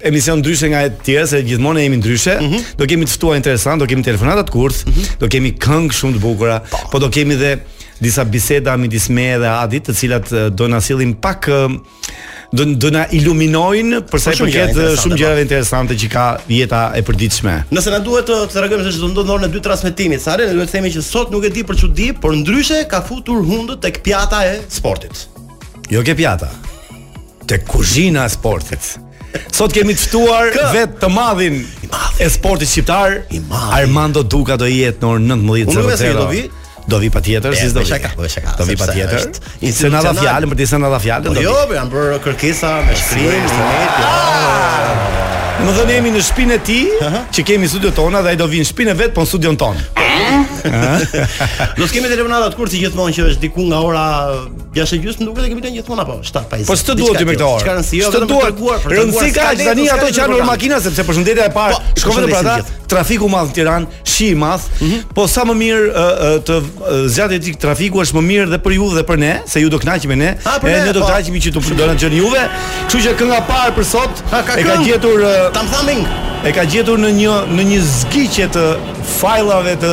emision ndryshe nga të tjerat se gjithmonë jemi ndryshe. Mm -hmm. Do kemi të ftuar interesant, do kemi telefonatat kurth, mm -hmm. do kemi këngë shumë të bukura, po. po do kemi dhe disa biseda midis meje dhe Adit, të cilat do na sillin pak do do na iluminojnë për sa i përket shumë gjërave interesante që ka jeta e përditshme. Nëse na duhet të tregojmë se ç'do ndodh në orën e dytë të transmetimit, sa ne duhet të themi që sot nuk e di për çudi, por ndryshe ka futur hundët tek pjata e sportit. Jo ke pjata. Te kuzhina e sportit. Sot kemi të ftuar vet të madhin e sportit shqiptar, Armando Duka do jetë në orën 19:00. Unë nuk e di do vi. Do vi patjetër, si do vi. Shaka, po shaka. Do vi patjetër. Se na dha fjalën, për të se na dha fjalën. Po jo, po janë për kërkesa me shkrim, me media. Ah! Domethënë jemi në shpinë e tij Që kemi studion tonë dhe ai do vi në shpinë e vet Po në studion tonë Do të kemi telefonatën kurth si gjithmonë që është diku nga ora Gjashtë e gjysmë duket se e kemi lënë gjithmonë apo 7 pa 20. Po s'të duhet me këto orë. Çka rëndësi jo, vetëm duhet. Rëndësi ka që tani ato që janë në makina sepse përshëndetja e parë po, shkon vetëm për ata. Trafik i madh në Tiranë, shi i madh. Mhm. Po sa më mirë të zgjatet trafiku është më mirë dhe për ju dhe për ne, se ju do kënaqeni me ne. E ne do po. kënaqemi që të na dëgjoni juve. Kështu që kënga e parë për sot e ka gjetur Tam Thumbing. E ka gjetur në një në një zgjidhje të fajlave të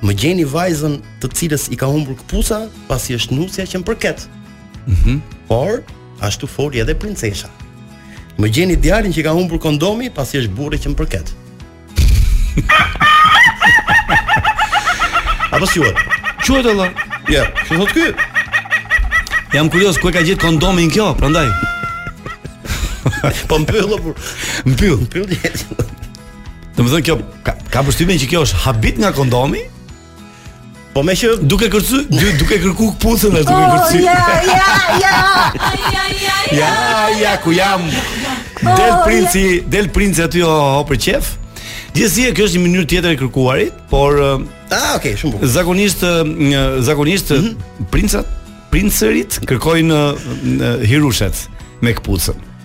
Më gjeni vajzën të cilës i ka humbur këpusa, pasi është nusja që më përket. Mhm. Mm Por ashtu foli edhe princesha. Më gjeni djalin që i ka humbur kondomi, pasi është burri që më përket. Apo si quhet? Quhet Allah. Ja, ç'thotë ky? Jam kurioz ku e ka gjetë kondomin kjo, prandaj. Po mbylle, po mbyll, mbyll. Domethënë kjo ka, kam përshtypjen që kjo është habit nga kondomi, Po me që duke kërcy, du- duke kërku këpucën është duke kërcy. Oh, ja, ja, ja. Ja, ja ku jam. Del Oh, princi, del princi aty o, o për qejf. Gjithsesi kjo është një mënyrë tjetër e të kërkuarit, por ë, Ah, okay, shumë bukur. zakonisht ë, një- zakonisht ë, princat, princërit kërkojnë ë, ë, hirushet me këpucën.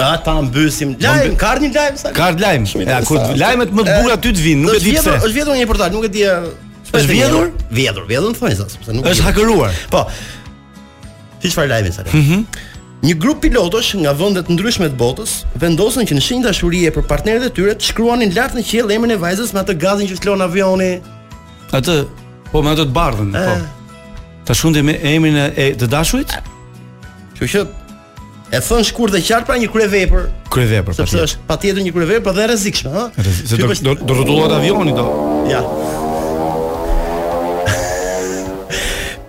A ta nisim lajm, ka ardhur një lajm sa? Ka ardhur lajm. Ja kur lajmet më të bukura ty të vijnë, nuk e di pse. Është vjedhur një portal, nuk e di. Është vjedhur? Vjedhur, vjedhur thonë sa, sepse nuk është hakeruar. Po. Ti çfarë lajmi sa? Mhm. Një grup pilotësh nga vende të ndryshme të botës vendosën që në shenjë dashurie për partneret e tyre të shkruanin lart në qiell emrin e vajzës me atë gazin që lshon avioni. Atë, po me atë të bardhën, po. Ta shkruante me emrin e të dashurit? Kështu që E thënë shkurt dhe qartë pra një kryevepër. Kryevepër, po. Sepse është patjetër një kryevepër, por dhe e rrezikshme, ha? Se do do do rrotullohet avioni do. Ja.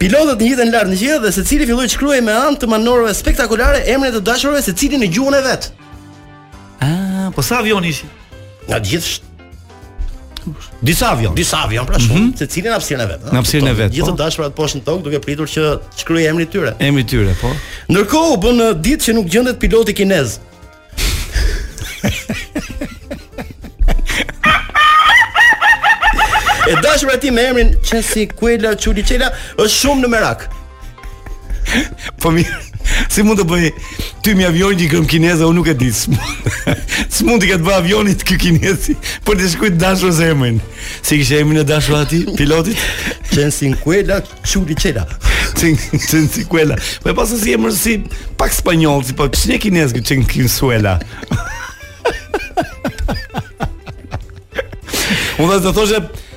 Pilotët u ngjitën lart në qiell dhe secili filloi të shkruajë me anë të manovrave spektakolare emrin e të dashurës secili në gjuhën e vet. Ah, po sa avionë ishin? Nga gjithë Disa avionë, disa avionë pra shumë, mm -hmm. secili në hapësirën e vet. Në hapësirën e vet. Gjithë po. dashurat poshtë në tokë duke pritur që të shkruajë emrin e tyre. Emri i tyre, po. Ndërkohë u bënë ditë që nuk gjendet piloti kinez. e dashura e tij me emrin Chesi Kuela Chulichela është shumë në merak. Po mirë, si mund të bëjë tymi i avionit një gërmë kineze, unë nuk e di, si mund ta ketë bërë avionin ky kinezi, për të shkrujt të dashurës emrin. Si e kishte emrin e dashura e atij, pilotit? Qenë si në kuela, quri qela. Qenë si kuela. Po e pasë si emër si pak spanjoll, si pak, qënë e kinez këtë qenë kinë suela. Unë dhe të thoshe,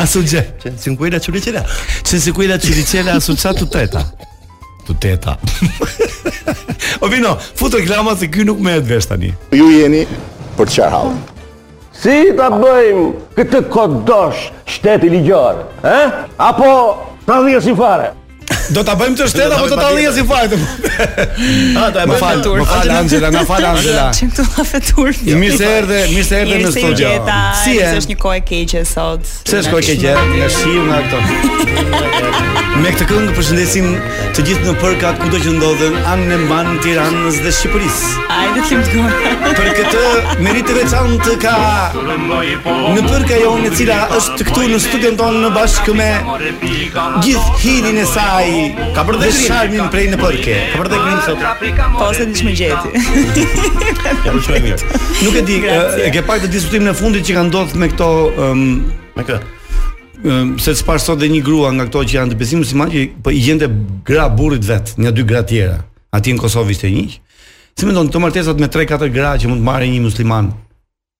Asnjë gjë. Që si në kujla qëri qëra. Që si kujla qëri qëra, asu qa të teta. Të teta. o vino, futi reklamat se kjo nuk merret vesh tani. Ju jeni për të qarë hall. Si ta bëjmë këtë kodosh shteti ligjor, eh? Apo ta dhjesim fare? Do ta bëjmë shtet apo do ta lëmë si fare? Ha, do e bëjmë fatur. Më fal Angela, na fal Angela. Çim të ha fatur. Mirë se erdhe, mirë se erdhe në studio. Si je? Është një kohë e keqe sot. Pse është kohë e keqe? Nga shiu nga këto. Me këtë këngë përshëndesim të gjithë nepërkat kudo që ndodhen anembanë Tiranës dhe Shqipërisë. Ajde të të gërë. Për këtë meritë të veçantë ka nepërka jonë e cila është këtu në studion tonë bashkë me Gjithë hirin e saj Ka bërë dhe sharmin prej nepërke Ka bërë dhe grim sot Po se diç më gjeti Ja për shumë mirë Nuk e di E ke parë këtë diskutimin e fundit që ka ndodhë me këto um, Me kë seç pashë sot dhe një grua nga këto që janë të besimit musliman që po i gjente gra burit vetë, nja dy gra tjera, atje në Kosovë ishte një. Si mendon, këto martesat me 3-4 gra që mund të marrë një musliman,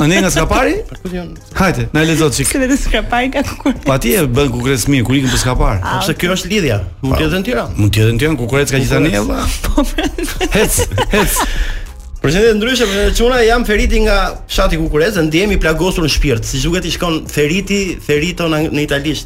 A je nga Skrapari? Hajde, na lexo çik. Se vetë Skrapari ka kukurec. Po atje bën kukurec mirë, kur ikën për Skrapar. Ah, Sepse kjo është lidhja. Mund të jetë në Tiranë. Mund të jetë në Tiranë kukurec ka gjithandej vlla. Po, pra. Hec, hec. Përshëndetje ndryshe, përshëndetje çuna, jam Feriti nga fshati Kukurec, e ndjehem i plagosur në shpirt. Siç duket i shkon Feriti, Ferito në, në italisht.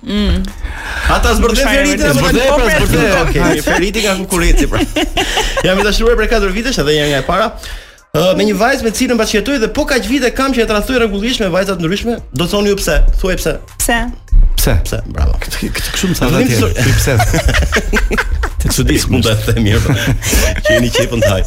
Mm. Ata zbërthen Ferite, apo tani po pra zbërthen. Okej, Feriti nga Kukureci pra. Jam i dashuruar prej 4 vitesh edhe njëherë nga e para. Uh, me një vajzë me të cilën bashkëjetoj dhe po kaq vite kam që e tradhtoj rregullisht me vajza të ndryshme, do të thoni ju pse? Thuaj pse? Pse? Pse? Pse? Bravo. Këtë këtë kështu më sa dha ti. Pse? Të çudis mund ta them mirë. Që jeni qepën taj.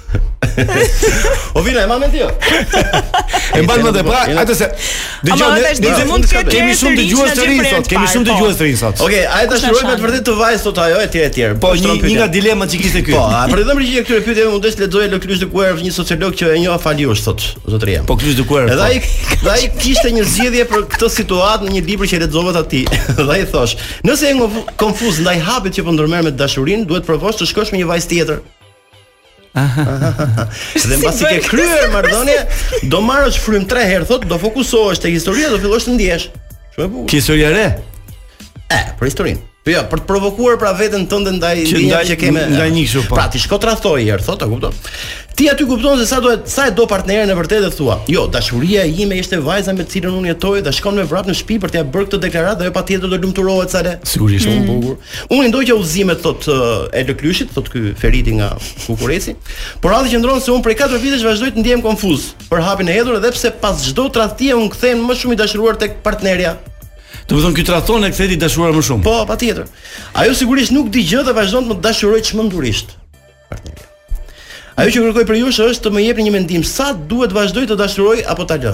O Vina, e mban mend ti jo? E mban mend pra atë se dëgjo ne, dëgjo mund të kemi shumë dëgjues të rinj sot, kemi shumë dëgjues të rinj sot. Oke, a e dashuroj me të vërtetë këtë vajzë thot ajo e tjera e tjera Po, një nga dilemat që kishte kjo Po, a për t'i dhënë përgjigje këtyre pyetjeve m'u desh të lexoja Lë Klysh dë Kuerë, një sociolog që e njeh afali është sot Zotri jam Po Klysh dë Kuerë Dhe po. Ai kishte një zgjidhje për këtë situatë në një libër që lexova të atij. Dhe ai thosh nëse je konfuz ndaj hapit që po ndërmerr po me dashurinë duhet të provosh të shkosh me një vajzë tjetër Dhe mbasi ke kryer marrëdhënie, do marrësh frymë 3 herë, thotë, do fokusohesh te historia, do fillosh të ndjesh. Shumë e bukur. Ke historia re? E, për historinë. Po ja, për të provokuar pra veten tënde ndaj ndjenja që kemi. Ndaj një kështu po. Pra ti shko tradhto një herë, thotë, kupton? Ti aty kupton se sa do sa e do partnerin e vërtetë thua. Jo, dashuria ime ishte vajza me të cilën unë jetoj dhe shkon me vrap në shtëpi për t'ia bërë këtë deklaratë dhe ajo patjetër do lumturohet sa le. Sigurisht, mm. bukur. Unë i ndoqa udhëzimet thot e Lë Klyshit, thot ky Feriti nga Kukureci. Por halli qëndron se unë prej 4 vitesh vazhdoj të ndihem konfuz për hapin e hedhur edhe pse pas çdo tradhtie unë kthehem më shumë i dashuruar tek partnerja. Domethënë ky tradhton e kthehet i dashuruar më shumë. Po, patjetër. Ajo sigurisht nuk di gjë dhe vazhdon të më dashurojë çmendurisht. Partnerja. Ajo që kërkoj prej jush është të më jepni një mendim se a duhet të vazhdoj të dashuroj apo ta lë.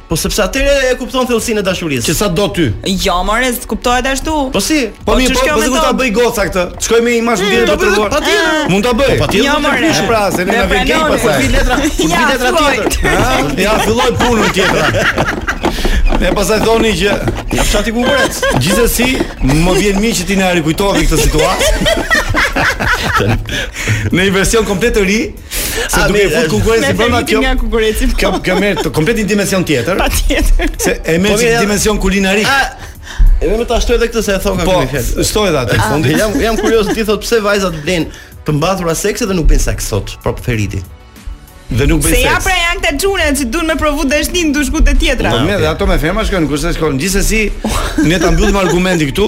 Po sepse atëherë e kupton thellësinë e dashurisë. Që sa e do ti. Jo, more, kuptohet ashtu. Po si? Po, po mi, po, po sikur ta bëjë goca këtë. Shkoj me imazh mm, të tjerë për të ah. Mund ta bëjë. Po ti jo, more. Ti pra, se ne na vjen gej pas. Kur vijë letra, kur vijë letra tjetër. Ja, filloi punën tjetër. E pastaj thoni që ja fshati Kukurec. Gjithsesi më vjen mirë që ti na e rikujtove këtë situatë në një version komplet të ri Se A, duke mirë, fut kukurecin Me brenda Feritin kjo nga Kukureci, po. kjo kjo merr të- komplet një dimension tjetër. Patjetër. Se e merr Po, si mirë, dimension kulinarik. E më ta shtoj edhe këtë se e thoka Po, këtë fjalë. shtoj edhe atë në fund. Jam jam kurioz të di thot pse vajzat blejnë të mbathura seksi dhe nuk bëjnë seks, thot prapë Feriti. Dhe nuk Se ja pra janë këta çuna që duan me provu dashninë tu shku te tjetra. Po me dhe ato me femra shkojnë, kush se shkon. Gjithsesi, ne ta mbyllim argumentin këtu.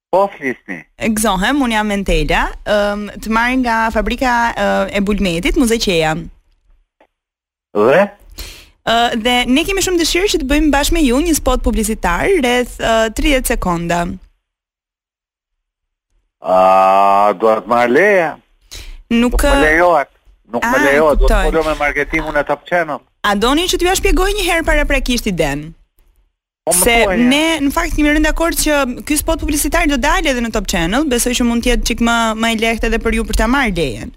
Po flisni. Gëzohem, unë jam Entela, um, të marr nga fabrika uh, e bulmetit, Myzeqeja. Dhe? Uh, dhe ne kemi shumë dëshirë që të bëjmë bashkë me ju një spot publicitar rreth uh, 30 sekonda. A, uh, do të marr leje? Nuk, nuk më lejohet. Nuk më lejohet, do të folim me marketingun e Top Channel. A doni që t'ju shpjegoj një herë paraprakisht idenë? Po më thuaj, ne në fakt kemi rënë dakord që ky spot publicitar do dalë edhe në Top Channel, besoj që mund të jetë çik më e lehtë edhe për ju për ta marrë lejen.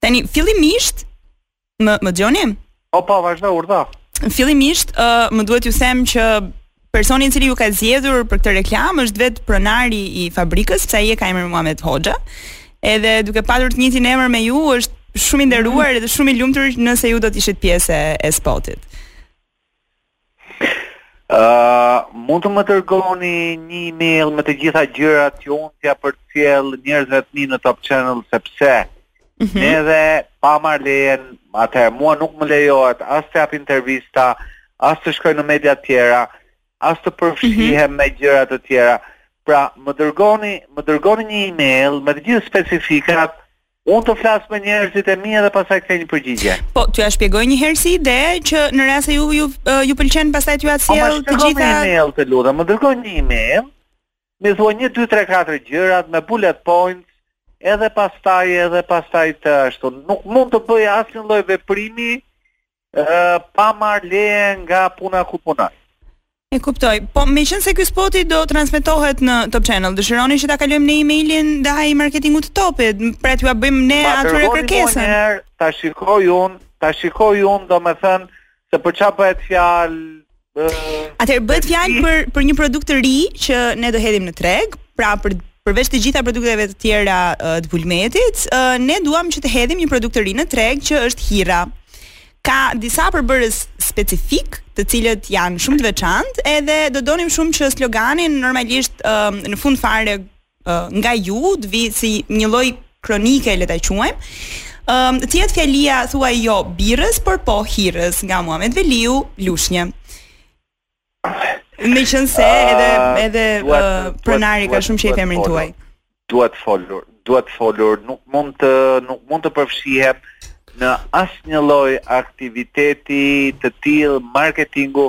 Tani fillimisht më më dëgjoni? Po po, vazhdo urdhë. Fillimisht ë uh, më duhet ju them që personi i cili ju ka zgjedhur për këtë reklamë është vetë pronari i fabrikës, sepse ai e ka emrin Muhamet Hoxha. Edhe duke patur të njëjtin emër me ju është shumë i nderuar mm. edhe shumë i lumtur nëse ju do të ishit pjesë e spotit. Uh, mund të më dërgoni një email me të gjitha gjërat që unë t'ua përcjell njerëzve të mi në Top Channel sepse mm -hmm. ne dhe pa marrë lejen, atëherë mua nuk më lejohet as të jap intervista, as të shkoj në media të tjera, as të përfshihem mm -hmm. me gjëra të tjera. Pra, më dërgoni, më dërgoni një email me të gjithë specifikat Unë të flas me njerëzit e mi edhe pastaj të kthej një përgjigje. Po, t'jua shpjegoj një herë si ide që në rast se ju ju ju pëlqen pastaj t'jua sjell të gjitha. Po, një email të lutem, më dërgo një email. M'i thua 1 2 3 4 gjërat me bullet points, edhe pastaj edhe pastaj të ashtu. Nuk mund të bëj asnjë lloj veprimi Ëë, pa marrë leje nga puna ku punoj. E kuptoj. Po meqenëse ky spoti do transmetohet në Top Channel, dëshironi që ta kalojmë ne emailin te ai i marketingut të Topit, pra t'ua bëjmë ne atyre kërkesën. Po njëherë, ta shikoj unë, ta shikoj unë, domethënë, se për ça bëhet fjalë, Atëherë bëhet fjalë për për një produkt të ri që ne do hedhim në treg, pra për përveç të gjitha produkteve të tjera të bulmetit, ne duam që të hedhim një produkt të ri në treg që është hirra. Ka disa përbërës specifikë, të cilët janë shumë të veçantë, edhe do donim shumë që sloganin normalisht në fund fare nga ju, të vijë si një lloj kronike le ta quajmë. Ëm të jetë fjalia thuaj jo birrës, por po hirrës nga Muhamet Veliu, Lushnje. Meqenëse edhe, edhe uh, pronari ka shumë qejf emrin tuaj Duhet folur, duhet folur, nuk mund të, nuk mund të përfshihem në asnjë lloj aktiviteti të tillë marketingu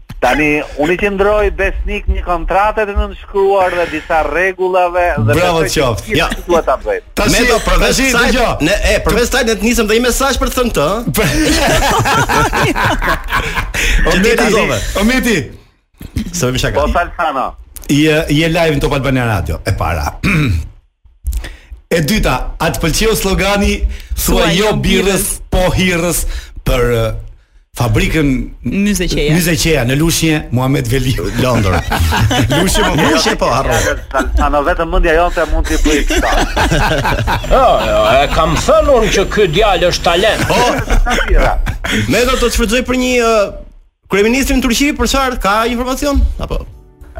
Tani, unë i qëndroj besnik një kontrate të nënshkruar dhe disa rregullave dhe Bravo të qoftë. Ja, duhet ta bëj. Tash do përveç si dëgjo. Ne përveçse ne të nisëm dhe një mesazh për të thënë këtë. O Meti, o Meti. S'ma ha shaka. Po Salsanoja. Je je live në Top Albania Radio e para. E dyta, a të pëlqeu slogani thuaj jo, jo birrës, po hirrës për fabrikën Myzeqeja. Myzeqeja në Lushnje, Muhamet Veliu, Londër. Lushnje po Lushnje po harro. Sano vetëm mendja jote mund ta bëjë këtë. Jo, jo, e kam thënë unë që ky djalë është talent. Po. Më do të shfrytëzoj për një Kryeministrin në Turqi për çfarë ka informacion apo?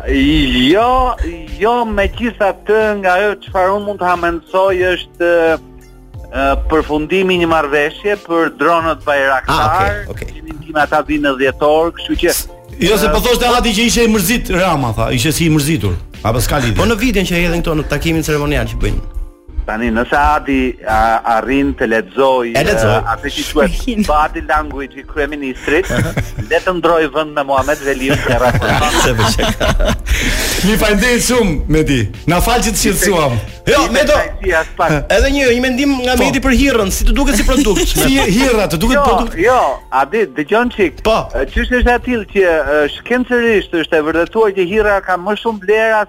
Jo, jo megjithatë nga ajo çfarë unë mund të hamendësoj është përfundimi i një marrëveshje për dronët Bayraktar. Ah, okay, okay. Kemi ndihmë ata vinë në dhjetor, kështu që Jo se po thoshte Adi që ishte i mërzitur Rama tha, ishte si i mërzitur. Apo s'ka lidhje. Po në videon që hedhin këto në takimin ceremonial që bëjnë. Tani nëse Adi arrin të lexojë atë që quhet body language i kryeministrit, le të ndërrojë vend me Muhamet Veliun në raportim. Mirë, faleminderit shumë Meti. Na fal që të shqetësuam. Jo, me do. Edhe një një mendim nga po. Meti për hirrën, si të duket si produkt. Si hirra, të duket jo, produkt. Jo, Adi, dëgjo një çik. Po. Çështja është aty që shkencërisht është e vërtetuar që hirra ka më shumë vlera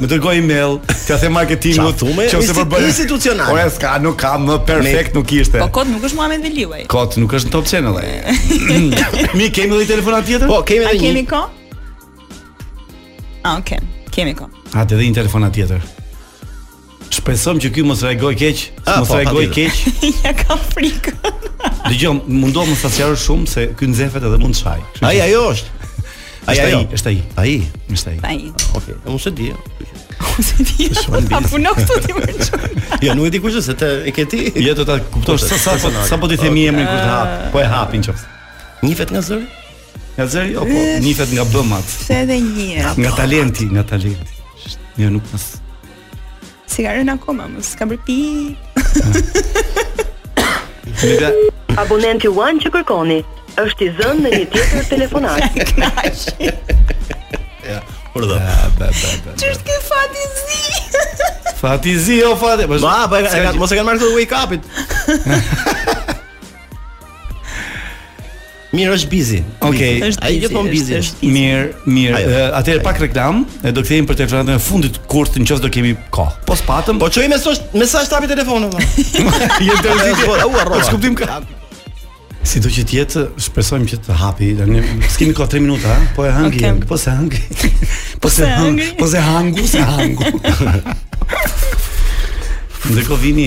Më dërgo email, t'ia them marketingut, që ose për bëj institucional. Po s'ka, nuk ka më perfekt nuk ishte. Po kot nuk është Muhamet Veliu ai. Kot nuk është në Top Channel ai. Mirë kemi edhe telefonatë tjetër? Po, kemi edhe një. A kemi kohë? Ah, okay. Kemi kohë. Atëherë dhe një telefonatë tjetër. Shpresojmë që ky mos reagojë keq, ah, mos po, reagojë keq. Ia kam frikën. Dëgjo, mundohem mos ta sqaroj shumë se ky nxehet edhe mund të shajë. Ai ajo është. Ai ai, është ai. Ai, është ai. Ai. Okej, okay. unë s'e di. Unë s'e di. A punon këtu ti më çon? Jo, nuk e di kush është, ti e ke ti. Jo, do ta kuptosh sa sa po sapo t'i themi emrin kur ta hapë. Po e hapi në qoftë. Njifet nga zëri? Nga zëri jo, po njifet nga bëmat. Se edhe një. Nga talenti, nga talenti. Jo, nuk pas. S'i ka rënë akoma, mos ka bërë pi. Nida. Abonenti One që kërkoni është i zënë në një tjetër telefonatë. Ja, por do. Ba ba ba. Ç'është ky fat i zi? Fat i zi o fati. Po, ba, ba, mos e kanë marrë këta wake up-it. Mirë, është bizi. Okej. Okay. Ai gjithmonë bizi është. Easy. Mirë, mirë. Atëherë pak reklamë, ne do kthehemi për telefonatën e fundit kur të nëse do kemi kohë. Po s'patëm. Po i çojmë mesazh, mesazh ta hapi telefonin. Jo të rëzit, po u harrova. S'kuptim ka. Sido që të jetë, shpresojmë që ta hapi. Ne s'kemi kohë 3 minuta, ha? po e hëngri, okay. po s'e hëngri. Po s'e hëngri, po s'e hëngri, s'e hëngri. Ndërkohë vini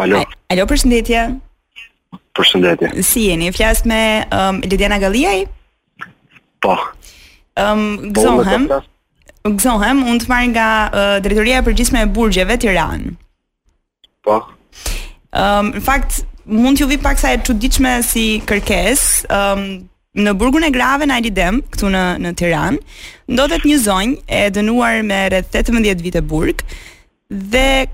Alo. Alo, përshëndetje. Përshëndetje. Si jeni? Flas me um, Lediana Galliaj? Po. Um, po, gëzohem. Po, gëzohem, unë të marr nga uh, Drejtoria e Përgjithshme e Burgjeve, Tiranë. Po. Um, në fakt, mund t'ju vijë paksa e çuditshme si kërkesë, um, në burgun e grave në Ali Dem, këtu në, në Tiranë, ndodhet një zonjë e dënuar me rreth 18 vite burg, Dhe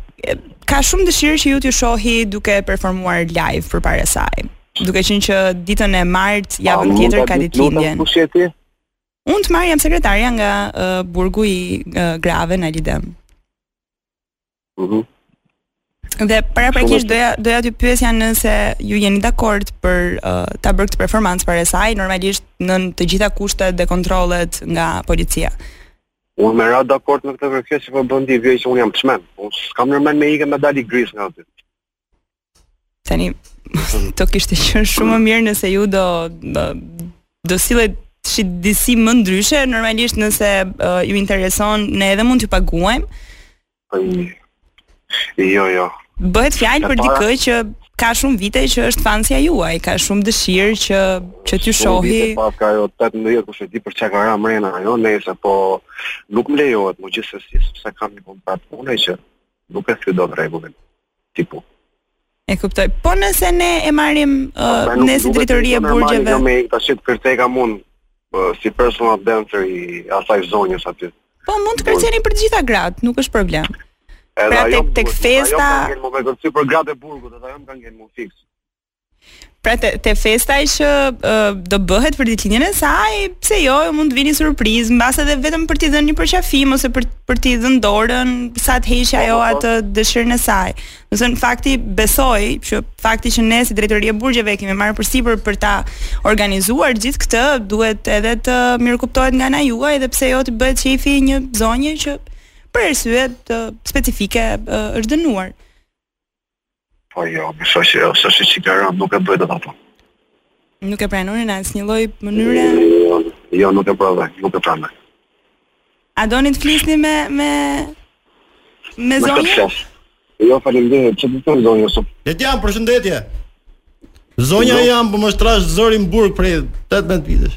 ka shumë dëshirë që ju t'ju shohi duke performuar live përpara saj. Duke qenë që ditën e martë, javën tjetër ka ditëlindjen. Unë të marr jam sekretarja nga uh, burgu i uh, grave në Ali Dem. Uh mhm. -huh. Dhe paraprakisht doja doja t'ju pyesja nëse ju jeni dakord për uh, ta bërë këtë performancë para saj, normalisht nën të gjitha kushtet dhe kontrollet nga policia. Unë me ra dakord me këtë kërkesë që po bën ti, i bie që unë jam çmend. Unë s'kam ndërmend me ikë me dalë i gris nga aty. Tani do kishte qenë shumë më mirë nëse ju do do, do silleshit disi më ndryshe, normalisht nëse uh, ju intereson, ne edhe mund t'ju paguajmë. Jo, jo. Bëhet fjalë për dikë që ka shumë vite që është fansja juaj, ka shumë dëshirë që që t'ju shohi. Shumë vite paska ajo, 18, kush e di për çka ka ra mrena ajo, nëse po nuk më lejohet mu gjithsesi sepse kam një kontratë pune që nuk e thyj dot rregullin. tipu. E kuptoj. Po nëse ne e marrim uh, ne si drejtori e burgjeve. Me ardh tash të kërcej kam unë uh, si personal dancer i asaj zonjës aty. Po mund të kërceni për të gjitha gratë, nuk është problem. Edhe pra tek tek festa. Ajo ka ngel mu me kërcy për gratë e burgut, edhe ajo më ka ngel mu fiks. Pra te, te festa që uh, do bëhet për ditëlindjen e saj, pse jo, ju mund të vini surprizë, mbase edhe vetëm për t'i dhënë një përqafim ose për për t'i dhënë dorën sa të heqë ajo po, po, po. atë dëshirën e saj. Domethënë fakti besoj që fakti që ne si drejtori e burgjeve e kemi marrë përsipër për ta organizuar gjithë këtë, duhet edhe të mirëkuptohet nga ana juaj dhe pse jo t'i bëhet qejfi një zonje që për arsye specifike është dënuar. Po jo, besoj që ose është çigaron, nuk e bëj dot ato. Nuk e pranoni në asnjë lloj mënyre? Jo, jo, nuk e provoj, nuk e pranoj. A doni të flisni me me me zonjën? Jo, faleminderit, çfarë do të thonë zonjë sot? Le të jam përshëndetje. Zonja jam, po më shtrash zërin burg prej 18 vitesh.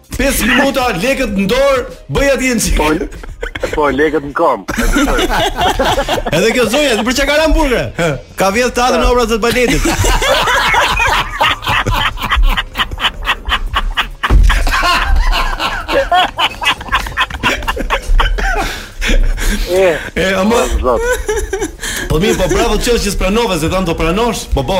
5 minuta lekët në dorë, bëj atë një çik. Po, po lekët në kom. Edhe kjo zonja, për çka ka rënë në burg? Ka vjedh tatën në Operat e Baletit. E, e, ama... Po mirë, po bravo të qoftë që s'pranove, se thanë do pranosh, po po.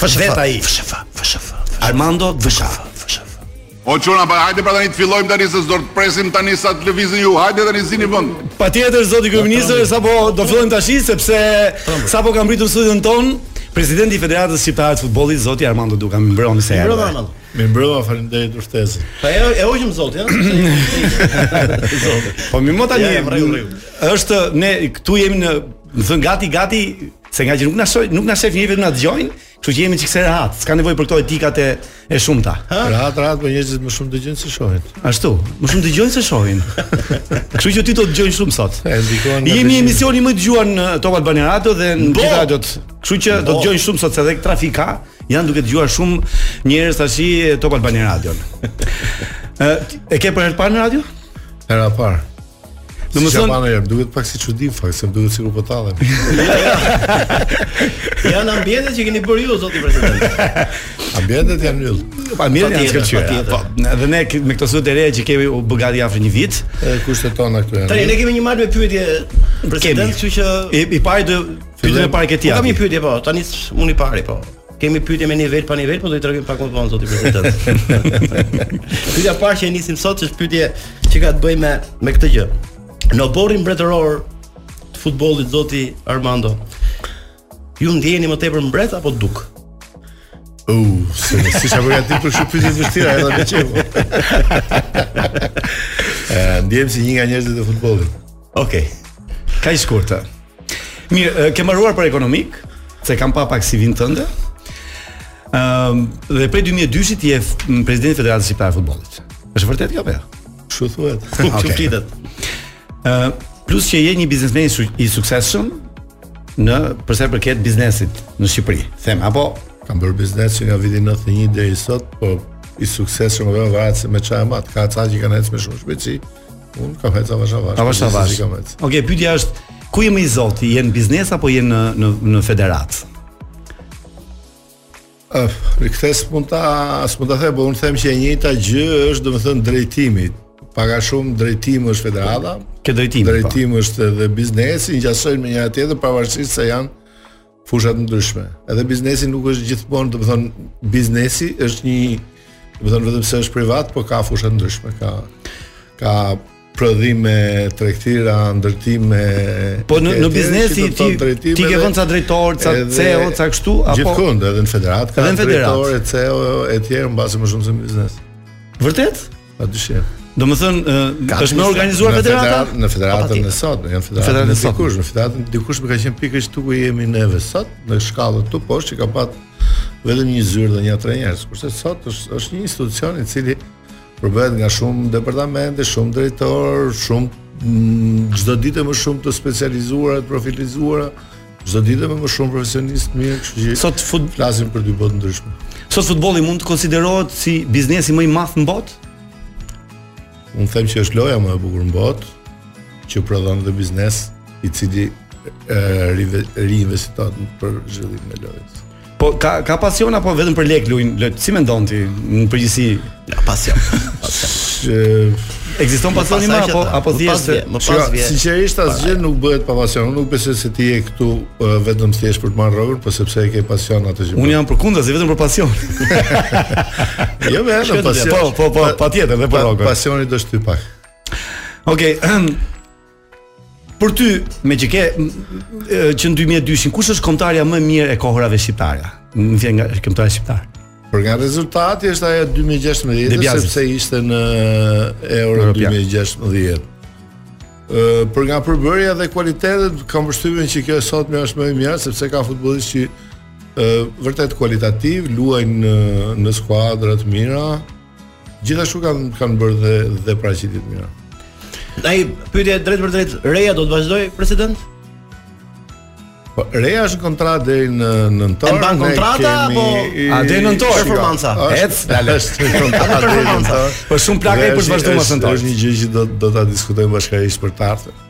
Fshef ai. Fshef. Fshef. Armando Vsha. Fshef. O çuna, pa hajde pra tani të fillojmë tani se s'do të presim tani sa të lëvizin ju. Hajde tani zini vend. Patjetër zoti kryeministër, sapo do fillojmë tash sepse sapo ka mbërritur në studion tonë, presidenti i Federatës Shqiptare të Futbollit, zoti Armando Duka, mirë se erdhe. Mirëmbrëma Armando. Mirëmbrëma, faleminderit për ftesën. Po e e hoqim zoti, ha? Zoti. Po more tani. Është ne këtu jemi në, domethënë gati gati Se nga që nuk na shoj, nuk na shef njeri vetëm na dëgjojnë, kështu që jemi çikë si rehat. S'ka nevojë për këto etikat e e shumta. Ha? Rehat, rehat, po njerëzit më shumë dëgjojnë se shohin. Ashtu, më shumë dëgjojnë se shohin. kështu që ti do të dëgjojnë shumë sot. E ndikon nga Jemi emisioni më i dëgjuar në Top Albania Radio dhe në gjithë radiot. Kështu që do të dëgjojnë shumë sot se edhe trafik ka, janë duke dëgjuar shumë njerëz tash Top Albania Radio. e ke për herë të parë në radio? Herë e parë. Domethënë... ja, duket pak si çudi, fakt, se më duket sikur po tallem. Po janë ambientet që keni bërë ju, zoti president. Ambientet janë yll. Po mirë janë shkëlqyer, po, edhe ne me këto sot të reja që kemi u bë gati afër një vit. E, kushtet tona këtu janë. Tani, ne kemi një mal me pyetje president, kështu që... I, i pari do... Pyetjen e parë këtij. Po, kam një pyetje, po, tani unë i pari, po. Kemi pyetje me nivel pa nivel, po do i tregojmë pak më vonë zoti president. pyetja e parë që nisim sot është pyetje që ka të bëjë me me këtë gjë. Në oborrin mbretëror të futbollit zoti Armando, ju ndiheni më tepër mbret apo dukë? U, uh, s'isha bërë gati për shumë pyetje të vështira, edhe në qemë. Ndihem si një nga njerëzit e futbollit. Okej. Okay. Kaq shkurt. Mirë, ke mbaruar për ekonomik, se kam pa pak CV-në tënde. Ëm um, dhe prej 2002-shit je president i Federatës Shqiptare të Futbollit. Është vërtet kjo apo jo? Kështu thuhet? Kështu flitet? Ë plus që je një biznesmen i suksesshëm në përsa i përket biznesit në Shqipëri. Them apo kam bërë biznes që nga viti 91 deri sot, po i suksesshëm apo jo, varet se me çfarë e mat. Ka ca që kanë ecë me shumë shpejtësi, Unë kam ec avash avash. Avash avash. Okej, pyetja është ku je më i zoti, je në biznes apo je në në në federatë? Ëh, direkt s'mund ta, s'mund ta them, por unë them që e njëjta gjë është domethënë drejtimi. Pak a shumë drejtim është federata. Ke drejtim. Po. Drejtim është edhe biznesi, ngjasojnë me njëra-tjetrën pavarësisht se janë fusha të ndryshme. Edhe biznesi nuk është gjithmonë, domethënë, biznesi është një, domethënë vetëm se është privat, por ka fusha të ndryshme, ka ka prodhime, tregtira, ndërtime. Po në, në biznesi ti ti ke vënë ca drejtorë, ca CEO, ca kështu apo gjithkund edhe në federatë, edhe në federatë ka drejtorë, CEO etj, mbase më shumë se biznes. Vërtet? Pa dyshim. Do më thënë, është me organizuar federata? Në federatën e sotme, në federatën e sotme. Dikush, në federatën, dikush më ka qenë pikërisht këtu ku jemi neve sot, në shkallët këtu poshtë që ka pat vetëm një zyrë dhe nja tre njerëz. Kurse sot është, është një institucion i cili përbëhet nga shumë departamente, shumë drejtori, shumë mm, çdo ditë më shumë të specializuara, të profilizuara, Çdo ditë më më shumë profesionistë të mirë, kështu që sot fut... flasim për dy botë të ndryshme. Sot futbolli mund të konsiderohet si biznesi më i madh në botë? Unë them që është loja më e bukur në botë, që prodhon dhe biznes i cili riinvestohet për zhvillimin e lojës. Po ka ka pasion apo vetëm për lek luajnë? Si mendon ti në përgjithësi? Ja, pasion. Ekziston pasioni më parë apo apo thjesht më pas vjen. Sinqerisht asgjë nuk bëhet pa pasion. Unë nuk besoj se ti je këtu vetëm thjesht për të marrë rrogën, por sepse ke pasion atë gjë. Unë jam për, kundër se vetëm për pasion. Jo vetëm pasion. Po, po, po, patjetër dhe për rrogën. Pasioni do shty pak. Okej. Për ty, meqë ke që në 2002-shin, kush është kombëtarja më e mirë e kohërave shqiptare? Domethënë nga kombëtarja shqiptare. Për nga rezultati është ajo 2016 sepse ishte në Euro 2016. Ë për nga përbërja dhe kualitetet kam përshtypjen që kjo sot më është më e mira sepse ka futbollistë që ë vërtet kualitativë, luajnë në, në skuadra të mira, Gjithashtu kanë kanë bërë dhe dhe paraqitje të mira. A, pyetja drejtpërdrejt, Reja do të vazhdojë president? Po Reja është me kontratë deri në nëntor. E mban kontrata apo a deri në nëntor? Performanca. Ec, dalë. Performanca. Po shumë plak për të vazhduar mbas nëntorit. Është një gjë që do do ta diskutojmë bashkërisht për të ardhmen.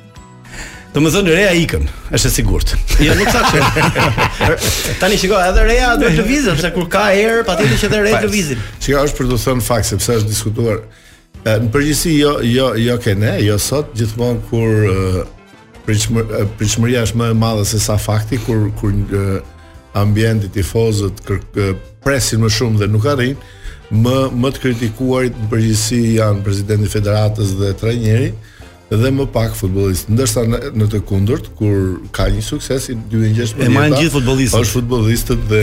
Do më thënë Reja ikën, është e sigurt. Jo, nuk e thashë. Tani shiko, edhe Reja do të lëvizë, sepse kur ka erë, patjetër që edhe retë lëvizin. Shiko, është për të thënë fakt sepse është diskutuar. Në përgjithësi jo jo jo te ne, jo sot, gjithmonë kur pritshmëria është më e madhe se sa fakti kur kur ambienti tifozët presin më shumë dhe nuk arrin më më të kritikuarit në përgjithësi janë presidenti i federatës dhe trajneri dhe më pak futbollistët. Ndërsa në, në të kundërt, kur ka një sukses si 2016, e marrin gjithë futbollistët. Është futbollistët dhe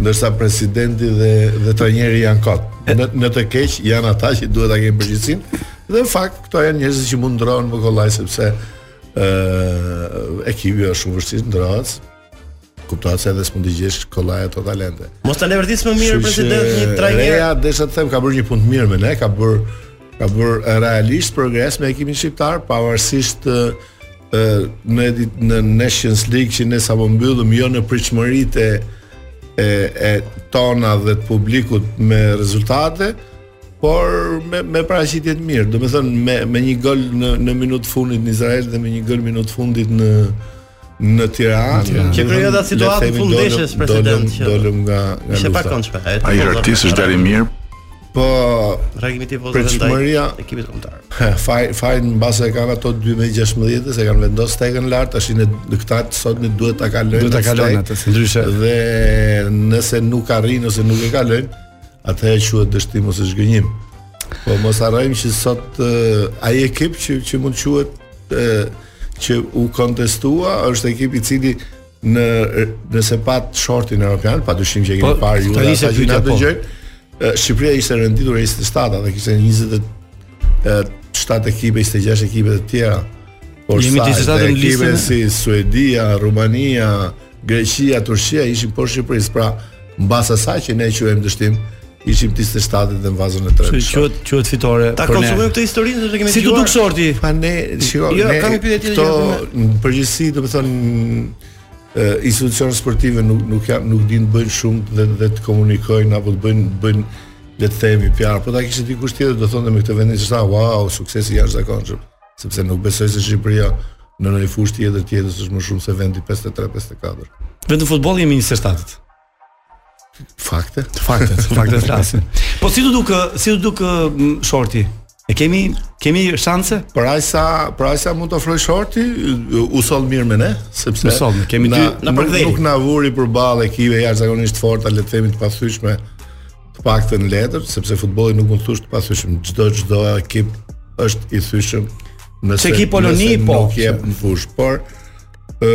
ndërsa presidenti dhe dhe trajneri janë kot. Në, në të keq janë ata që duhet ta kenë përgjegjësinë. Dhe në fakt këto janë njerëzit që mund ndrohen më kollaj sepse ë ekipi është shumë vështirë ndrohet. kuptohet se edhe s'mund të gjesh kollaj ato talente. Mos ta leverdis më mirë president një trajner. Reja desha të them, ka bërë një punë të mirë me ne, ka bërë ka bërë realisht progres me ekipin shqiptar pavarësisht në në Nations League që ne sapo mbyllëm jo në pritshmëritë e e, e tona dhe të publikut me rezultate, por me me paraqitje të mirë. Domethënë me me një gol në në minutë të fundit në Izrael dhe me një gol në minutë të fundit në në Tiranë që krijoi edhe situatën e fundndeshjes president që dolëm nga nga ishte pak këndshme ai artist është dalë mirë po reagimi ti vozë ndaj ekipit kombëtar faj fajin mbase e kanë ata 2016 se kanë vendosur stekën lart tash ne këta sot ne duhet ta kalojnë duhet ta kalojnë atë ndryshe dhe nëse nuk arrijnë ose nuk e kalojnë atëherë quhet dështim ose zhgënjim po mos harrojmë që sot ai ekip që që mund të quhet që u kontestua është ekipi i cili në nëse patë shortin europian, padyshim që e keni po, parë ju ata që na po. dëgjojnë. Shqipëria ishte renditur e 27 dhe kishte 27 ekipe, 26 ekipe të tjera. Por ekipe si Suedia, Rumania, Greqia, Turqia ishin poshtë Shqipërisë, pra mbas asaj që ne quajmë dështim, ishim 27-ët dhe në vazën e tretë. Si quhet quhet fitore? Ta konsumojmë këtë histori se kemi Si t'u duk shorti? Pa ne, shiko, jo, ne kemi pyetje të tjera. Në përgjithësi, domethënë institucionet sportive nuk nuk janë nuk dinë të bëjnë shumë dhe dhe të komunikojnë apo të bëjnë bëjnë le të themi PR, po ta kishte dikush tjetër do thonte me këtë vendin se sa wow, suksesi i jashtëzakonshëm. sepse nuk besoj se Shqipëria në një fushë tjetër tjetër është më shumë se vendi 53-54. Vetëm futbolli jemi 27-të. Fakte? Fakte, fakte flasin. Po si t'u duk, si t'u duk mm, shorti? E kemi kemi shanse? Për aq sa për aq sa mund të ofrojë shorti, u soll mirë me ne, sepse u soll, kemi dy na nuk, nuk na vuri përballë ekipe jashtëzakonisht të forta, le të themi të pathyeshme. të paktën në letër, sepse futbolli nuk mund të thuash të pathyeshëm. Çdo çdo ekip është i thyeshëm nëse Çeki Poloni po nuk jep në fushë, por ë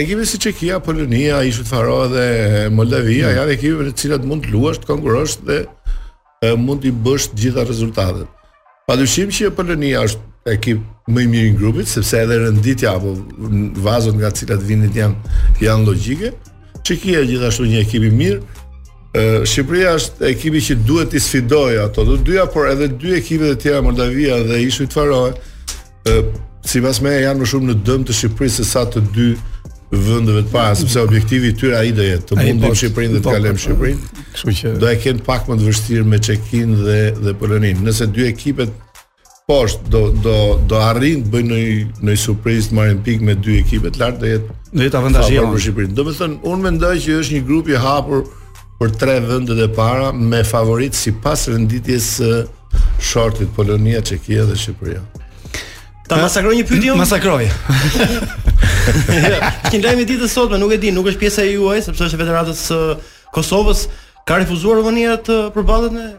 ekipe si Çekia, Polonia, Ishujt Faroe dhe Moldavia, mm. janë ekipe me të cilat mund të luash, të konkurrosh dhe e, mund t'i bësh të gjitha rezultatet. Pa dyshim që Polonia është ekip më i mirë i grupit, sepse edhe renditja apo vazot nga të cilat vinin janë janë logjike. Çekia gjithashtu një ekip i mirë. Shqipëria është ekipi që duhet t'i sfidojë ato të dyja, por edhe dy ekipet e tjera Moldavia dhe Ishujt Faroe ë sipas meje janë më shumë në dëm të Shqipërisë se sa të dy vendeve të para, sepse objektivi i tyre ai do jetë të Ai mundim po, Shqipërinë dhe të po, kalojnë po, po. Shqipërinë. Kështu që Do e kenë pak më të vështirë me Çekinë dhe dhe Poloninë. Nëse dy ekipet poshtë do do do arrijnë të bëjnë një një surprizë të marrin pikë me dy ekipet lart do jetë do jetë avantazhi favor për jonë. Shqipërinë. Domethënë, unë mendoj që është një grup i hapur për tre vendet e para me favorit sipas renditjes së shortit Polonia, Çekia dhe Shqipëria. Ta masakroj një pyetje. Masakroj. Lajmi i ditës sot, nuk e di, nuk është pjesa e juaj sepse është e Federatës së Kosovës. Ka refuzuar Rumania të përballet me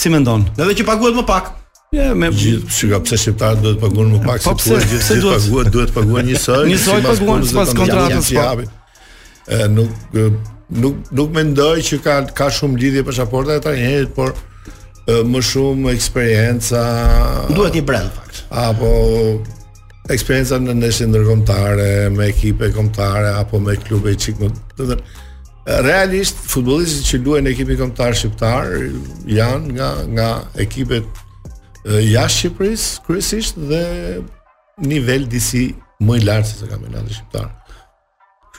Si mendon? Edhe që paguhet më pak. Ja, megjithëse, si ka pse shqiptarët duhet të paguhen më pak se po, pse gjithë gjithë paguhet duhet të paguhen njësoj. Njësoj paguhen sipas kontratës po. Ë nuk nuk nuk mendoj që ka ka shumë lidhje pasaporta e trajnerit, por më shumë eksperienca duhet një brand fakt. Apo eksperienca në ndeshje ndërkombëtare, me ekipe kombëtare apo me klube çik më, domethënë realisht futbollistët që luajnë ekipi kombëtar shqiptar janë nga nga ekipet jashtë Shqipërisë kryesisht dhe nivel disi më i lartë se kampionati shqiptar.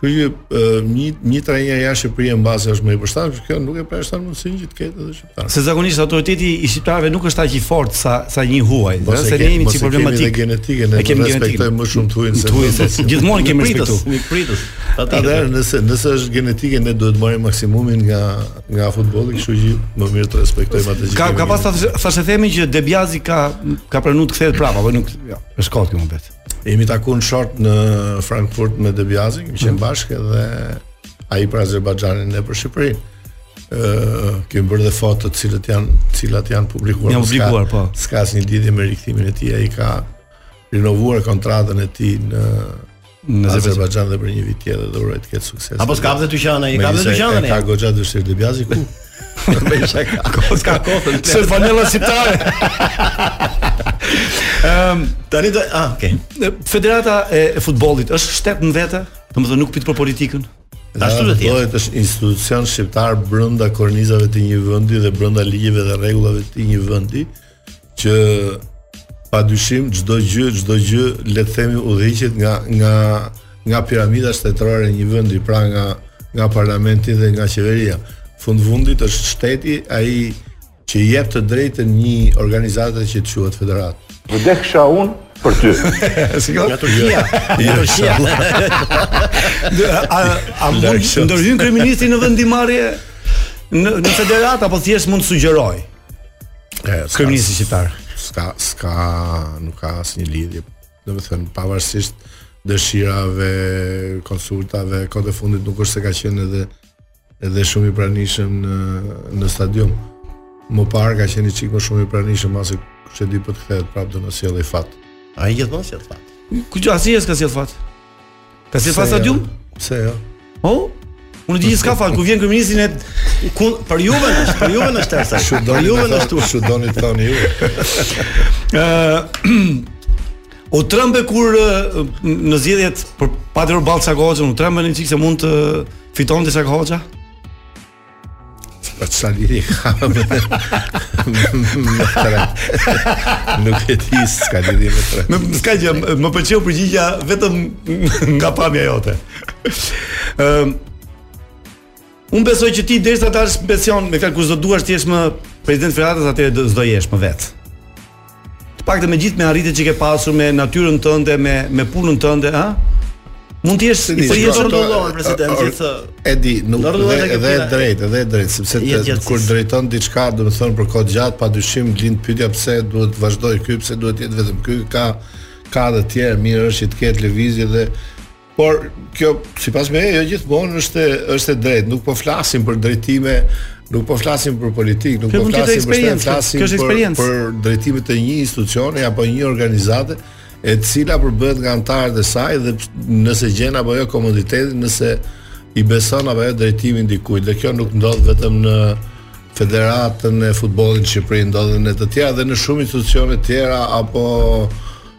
Kështu që një një trajner jashtë Shqipërisë ndoshta është më i përshtatshëm, kjo nuk e përjashton mundësinë që të ketë edhe shqiptar. Se zakonisht autoriteti i shqiptarëve nuk është aq i fortë sa sa një i huaj, dhe se ne jemi si problematik. Ne genetike, ne e respektojmë më shumë të huajin se të huajin se gjithmonë kemi respektu. Mikpritës. Atëherë nëse nëse është genetike ne duhet të marrim maksimumin nga nga futbolli, kështu që më mirë të respektojmë atë gjë. Ka ka pas thashetheme që De Biazi ka ka pranuar të kthehet prapë, apo nuk, jo, është kot këtu muhabet. Jemi taku në short në Frankfurt me De Biazin, kemi qenë mm. bashkë dhe ai për Azerbajxhanin ne për Shqipërinë. Ëh, kemi bërë dhe foto të cilët janë, të cilat janë publikuar. Janë publikuar, po. S'ka asnjë lidhje me rikthimin e tij, ai ka rinovuar kontratën e tij në në Azerbajxhan dhe për një vit tjetër dhe uroj të ketë sukses. Apo s'ka vetë dyqan, ai ka vetë dyqan. Ka goxha dëshirë De Biazi ku? Bëj shaka. Koska kotën. Se fanella shqiptare. Ehm, tani do, ah, okay. Federata e futbollit është shtet në vete? Domethënë nuk pyt për politikën. Ashtu duhet të jetë. Bëhet është institucion shqiptar brenda kornizave të një vendi dhe brenda ligjeve dhe rregullave të një vendi. që pa dyshim çdo gjë, çdo gjë le të themi udhëhiqet nga nga nga piramida shtetërore e një vendi, pra nga nga parlamenti dhe nga qeveria. Fund fundit është shteti ai që jep të drejtën një organizate që të quhet federatë. Vdeksha unë për ty. Si ka? Nga Turqia. Nga Turqia. A a mund të ndërhyjë kryeministri në vendimmarrje në në federatë apo thjesht mund të sugjerojë? Kryeministri shqiptar. Ska ska nuk ka asnjë lidhje. Domethënë pavarësisht dëshirave, konsultave, kohët e fundit nuk është se ka qenë edhe edhe shumë i pranishëm në në stadium. Më parë ka qenë çik më shumë i pranishëm pasi kush e di po të kthehet prapë do na sjellë fat. Ai gjithmonë sjell fat. Kush asnjë s'ka sjell fat. Ka sjell fat stadium? Pse jo? Po. Unë di s'ka fat, ku vjen kryeministri ne ku për juve në, për juve në shtet sa. Shu doni juve në shtu, shu doni të thoni ju. Ëh. U trembe kur në zgjedhjet për pate përballë Shakohoxhën, u trembe një çik se mund të fitonte Shakohoxha? Po sa liri ka me të Nuk e ti s'ka liri me të Nuk s'ka gjë, më pëlqeu përgjigja vetëm nga pamja jote um, Unë besoj që ti derisa të dalësh në pension, më saktë kur s'do duash të jesh më president federatës atëherë s'do jesh më vet. Të paktën me gjithë me arritjet që ke pasur me natyrën tënde, me me punën tënde, ha? Mund të jesh i përjetshëm të ndodhur president si thë. E di, nuk dhe edhe e drejtë, edhe e drejtë, sepse të, kur drejton diçka, domethënë për kohë gjatë, padyshim lind pyetja pse duhet të vazhdojë ky, pse duhet të jetë vetëm ky, ka ka të tjerë, mirë është që të ketë lëvizje dhe Por kjo sipas meje jo gjithmonë është është e drejtë, nuk po flasim për drejtime, nuk po flasim për politikë, nuk po flasim për shtet, flasim për eksperiencë. për drejtime të një institucioni apo një organizate e cila përbëhet nga anëtarët e saj dhe nëse gjen apo jo komoditetin, nëse i beson apo jo drejtimin dikujt. Dhe kjo nuk ndodh vetëm në Federatën e Futbollit të Shqipërisë, ndodh edhe në të tjera dhe në shumë institucione të tjera apo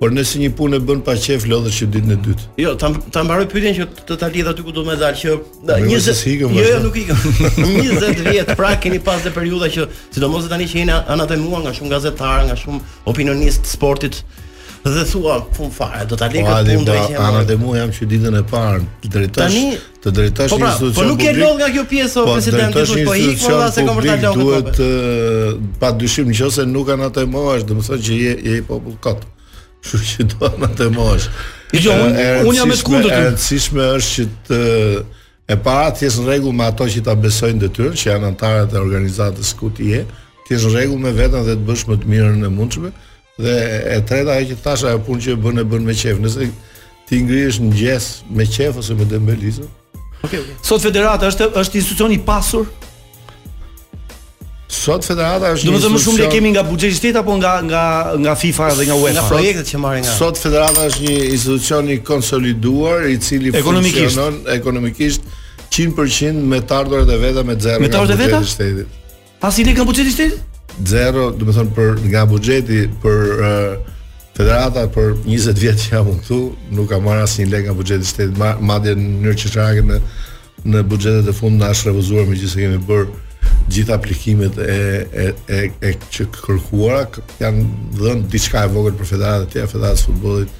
Por nëse një punë e bën pa qejf lodhesh që ditën e dytë. Jo, ta ta mbaroj pyetjen që të ta lidh aty ku do me dal që 20 jo, jo nuk i kam. 20 vjet pra keni pas dhe periudha që sidomos tani që jeni anatemuar nga shumë gazetarë, nga shumë opinionistë sportit dhe thua fun fare, do ta lë këtë punë drejtë. Tani anatemuar jam që ditën e parë drejtosh. Tani Të drejtosh po pra, një institucion publik. Po nuk je lodh nga kjo pjesë o po, presidenti thosh po ik boll se jam vërtet lodh. Duhet të pa dyshim nëse nuk anatemohesh, do të thotë që je jo popullor, kot. Kështu që do të anatemohesh. Jo, unë jam me kundër. E rëndësishme është që të e para të jesh në rregull me ato që ta besojnë detyrën, që janë anëtarët e organizatës ku ti je, të jesh në rregull me veten dhe të bësh më të mirën e mundshme Dhe e treta ajo që thash ajo punë që bën e bën me qejf. Nëse ti ngrihesh në mëngjes me qejf ose me dembelizëm. Okej. Okay. Sot federata është është institucion i pasur. Sot federata është Domethënë më shumë lek keni nga buxheti i shtetit apo nga nga nga FIFA dhe nga UEFA. Nga projektet që marrin nga. Sot federata është një institucion i konsoliduar i cili funksionon ekonomikisht 100% me të ardhurat e veta me zero nga buxheti i shtetit. Po sa lekë nga buxheti i shtetit? Zero, domethënë për nga buxheti për uh, federata për 20 vjet që jam këtu, nuk ka marrë asnjë lekë nga buxheti i shtetit, ma, madje në mënyrë qesharake në në buxhetet e fundit na është refuzuar megjithëse kemi bërë gjithë aplikimet e e e, e të kërkuara është dhënë diçka e vogël për federatat e tjera, federata e futbollit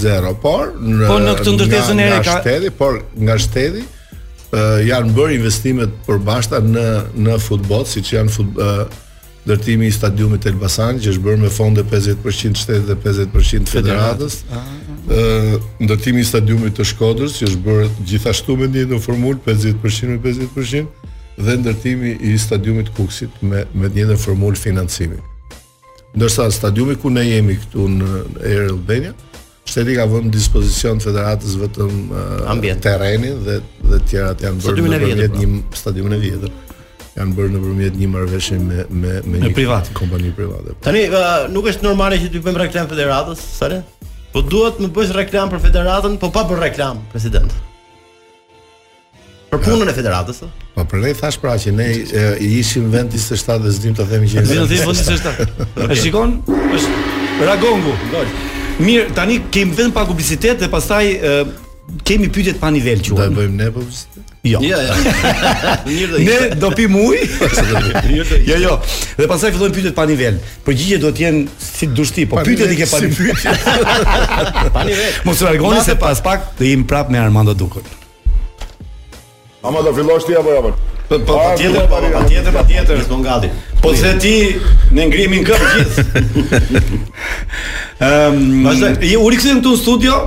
zero, por në, po në këtë ndërtesën e re ka shteti, por nga shteti janë bërë investime të përbashkëta në në futboll, siç janë fut, ndërtimi i stadiumit të Elbasanit që është bërë me fonde 50% të shtetit dhe 50% të federatës. Ëh, ndërtimi i stadiumit të Shkodrës që është bërë gjithashtu me të njëjtën formulë 50% me 50% dhe ndërtimi i stadiumit të Kukësit me me të njëjtën formulë financimi. Ndërsa stadiumi ku ne jemi këtu në Air Albania, shteti ka vënë në dispozicion të federatës vetëm uh, terrenin dhe dhe të tjerat janë bërë në vjetër, pra. Në stadiumin e vjetër janë bërë nëpërmjet një marrëveshje me me me një privat, kompani private. Po. Tani uh, nuk është normale që t'i bëjmë reklamë federatës, sa le? Po duhet të më bësh reklamë për federatën, po pa bërë reklamë, president. Për punën e federatës. Po për ne thashë pra që ne ishim vend 27 dhe s'dim të themi që jemi. Ne themi vend 27. E shikon? Është Ragongu. Mirë, tani kemi vetëm pak publicitet dhe pastaj kemi pyetjet pa nivel quhen. Do e bëjmë ne publicitet. Jo. Jo, jo. Mirë do. Ne do pim ujë. Mirë do. Jo, jo. Dhe pastaj fillojnë pyetjet pa nivel. Përgjigjet do të jenë si t'dush ti, po pyetjet i ke pa nivel. Pa nivel. Mos u largoni se pas pak do jemi prapë me Armand Dukën. Ama do fillosh ti apo jo? Po po patjetër, po patjetër, patjetër. Gjithë mund gati. Po se ti ne ngrihemi n'këmbë gjithë. Ehm, um, vazhdoj. Ja u rikthyem këtu në studio.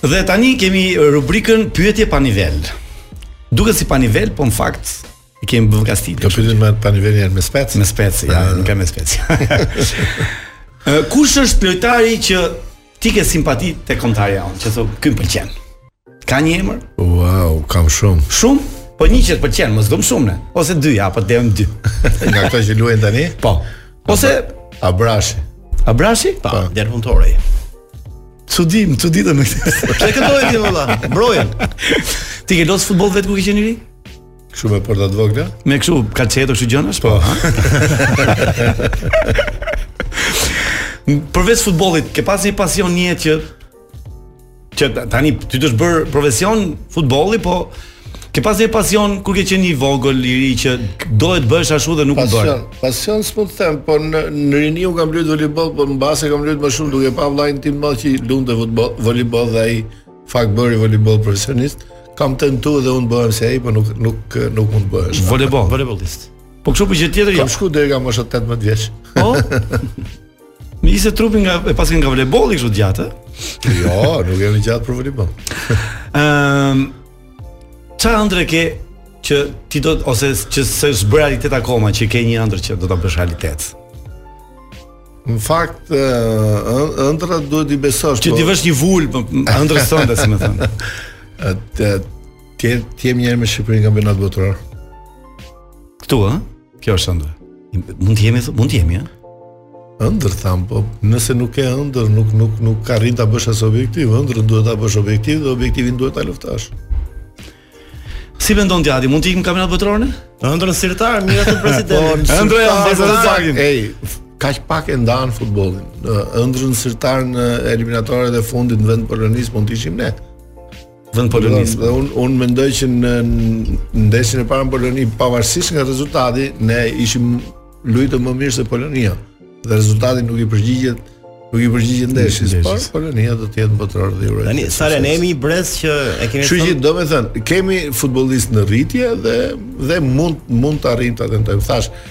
Dhe tani kemi rubrikën pyetje pa nivel. Duket si pa nivel, po në fakt i kemi bërë kastile. Këto pyetjet pa nivel janë me spec. Me spec, ja, ah. nuk kam me spec. Kush është lojtari që Ti ke simpati te kombëtarja jonë, që thu, ky më pëlqen. Ka një emër? Wow, kam shumë. Shumë? Po një që të pëlqen, mos na jep shumë ne. Ose dy, ja po dum dy. Nga këto që luajnë tani? Po. Ose Abrashi. Abrashi? Po, po. derr punëtor. Çudi, çudi të më. Pse këtë e di valla, Brojën. Ti ke lozë futboll vetë kur ke qenë i ri? Kështu me porta të vogla? Me kështu kalçeto kështu gjërash? Po. Përveç futbollit, ke pas një pasion një që që tani ty t'është bërë profesion futbolli, po ke pas një pasion kur ke qenë i vogël i ri që doje të bëheshe ashtu dhe nuk u bëre. Pasion s'po të them, po në, në rini unë kam luajtur volejboll, po mbase kam luajtur më shumë duke pa vllain tim meqë luante futboll, volejboll dhe ai Fakt bëri volejboll profesionist. Kam tentuar dhe unë të bëhem si ai, por nuk nuk nuk mund të bëhesh. Volejboll. Volejbollist. Po kështu po gjë tjetër jo. Kam shku deri në moshën 18 vjeç. Po. Më ishte trupi nga e paske nga volejbolli kështu i gjatë. jo, nuk jam i gjatë për volejboll. Ëm Çfarë ëndrre ke që ti do ose që s'është bërë realitet akoma që ke një ëndërr që do ta bësh realitet? Në fakt, ëndrrës duhet t'i besosh. Që t'i po- vësh një vulë po, ëndrrës sonde, si me thënë. Atë të të jemi njëherë me Shqipërinë në Kampionat Botëror. Këtu, ë? Kjo është ëndrra. Mund të jemi, mund të jemi, ë? Ëndërr them, po nëse nuk ke ëndërr, nuk nuk nuk arrin ta bësh as objektiv, ëndrrën duhet ta bësh objektiv dhe objektivin duhet ta luftosh. Si mendon djali, mund të ikim në kampionat botëror ne? Ëndrrën në sirtar, mirë atë president. Po, Ëndrrë janë bërë të zakin. Ej, kaq pak e ndan futbollin. Ëndrrën në sirtar në eliminatoret e fundit në vend të Polonisë mund të ishim ne. Në vend të Polonisë. Dhe unë unë mendoj që në ndeshjen e parë në Poloni pavarësisht nga rezultati, ne kishim luajtur më mirë se Polonia. Dhe rezultati nuk i përgjigjet Nuk i përgjigjet ndeshjes së parë, Polonia do të jetë në botëror dhe uroj. Tani sa ne jemi brez që e kemi thënë. Kështu domethënë, kemi futbollistë në rritje dhe dhe mund mund të arrijmë ta tentojmë. Thashë,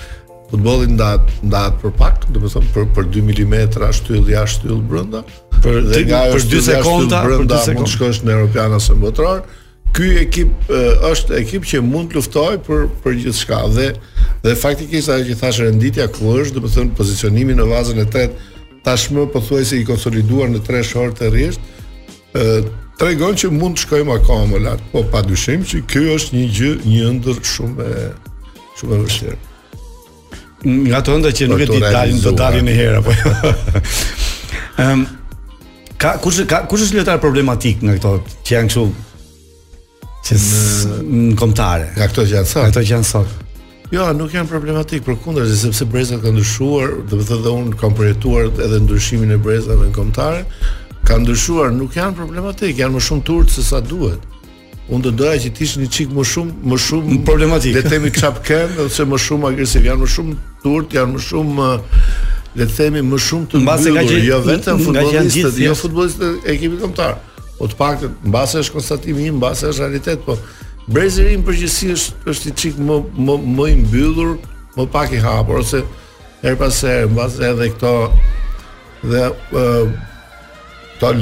futbolli ndahet ndahet për pak, domethënë për për 2 mm shtyllë jashtë shtyllë brenda. Për dhe nga për 2 sekonda, për 2 sekonda mund të shkosh në Europian ose në Botëror. Ky ekip është ekip që mund të luftojë për për gjithçka dhe dhe faktikisht ajo që thashë renditja ku është, domethënë pozicionimi në vazën e tretë tashmë pothuajse i konsoliduar në tre shorte rresht, tregon që mund të shkojmë akoma më lart, po padyshim që ky është një gjë, një ëndërr shumë e shumë e vështirë. nga ato ëndrra që nuk e di dalin do dalin një herë apo jo. Ëm ka kush ka kush është lojtar problematik nga këta që janë kështu që në kombëtare. Nga këta që janë sot. Nga këta që janë sot. Jo, nuk janë problematikë, përkundrazi sepse brezat kanë ndryshuar, do të thotë unë kam përjetuar edhe ndryshimin e brezave në kombëtare, kanë ndryshuar, nuk janë problematikë, janë më shumë të urtë se sa duhet. Unë do doja që të ishin një çik më shumë, më shumë problematikë. Le të themi çapkënë ose më shumë agresivë, janë më shumë të urtë, janë më shumë le të themi më shumë të mbyllur, jo vetëm futbollistët, jo futbollistët e ekipit kombëtar. Po të paktën mbase është konstatimi im, mbase është realitet, po brezi i ri në përgjithësi është është një çik më më më i mbyllur, më pak i hapur ose herë pas here mbase edhe këto dhe uh, to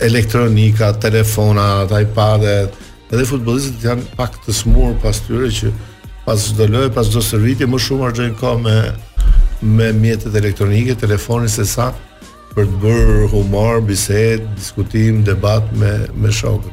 elektronika, telefona, iPad-et, edhe futbollistët janë pak të smur pas tyre që pas çdo loje, pas çdo stërvitje më shumë harxhojnë kohë me me mjetet elektronike, telefonin se sa për të bërë humor, bisedë, diskutim, debat me me shokët.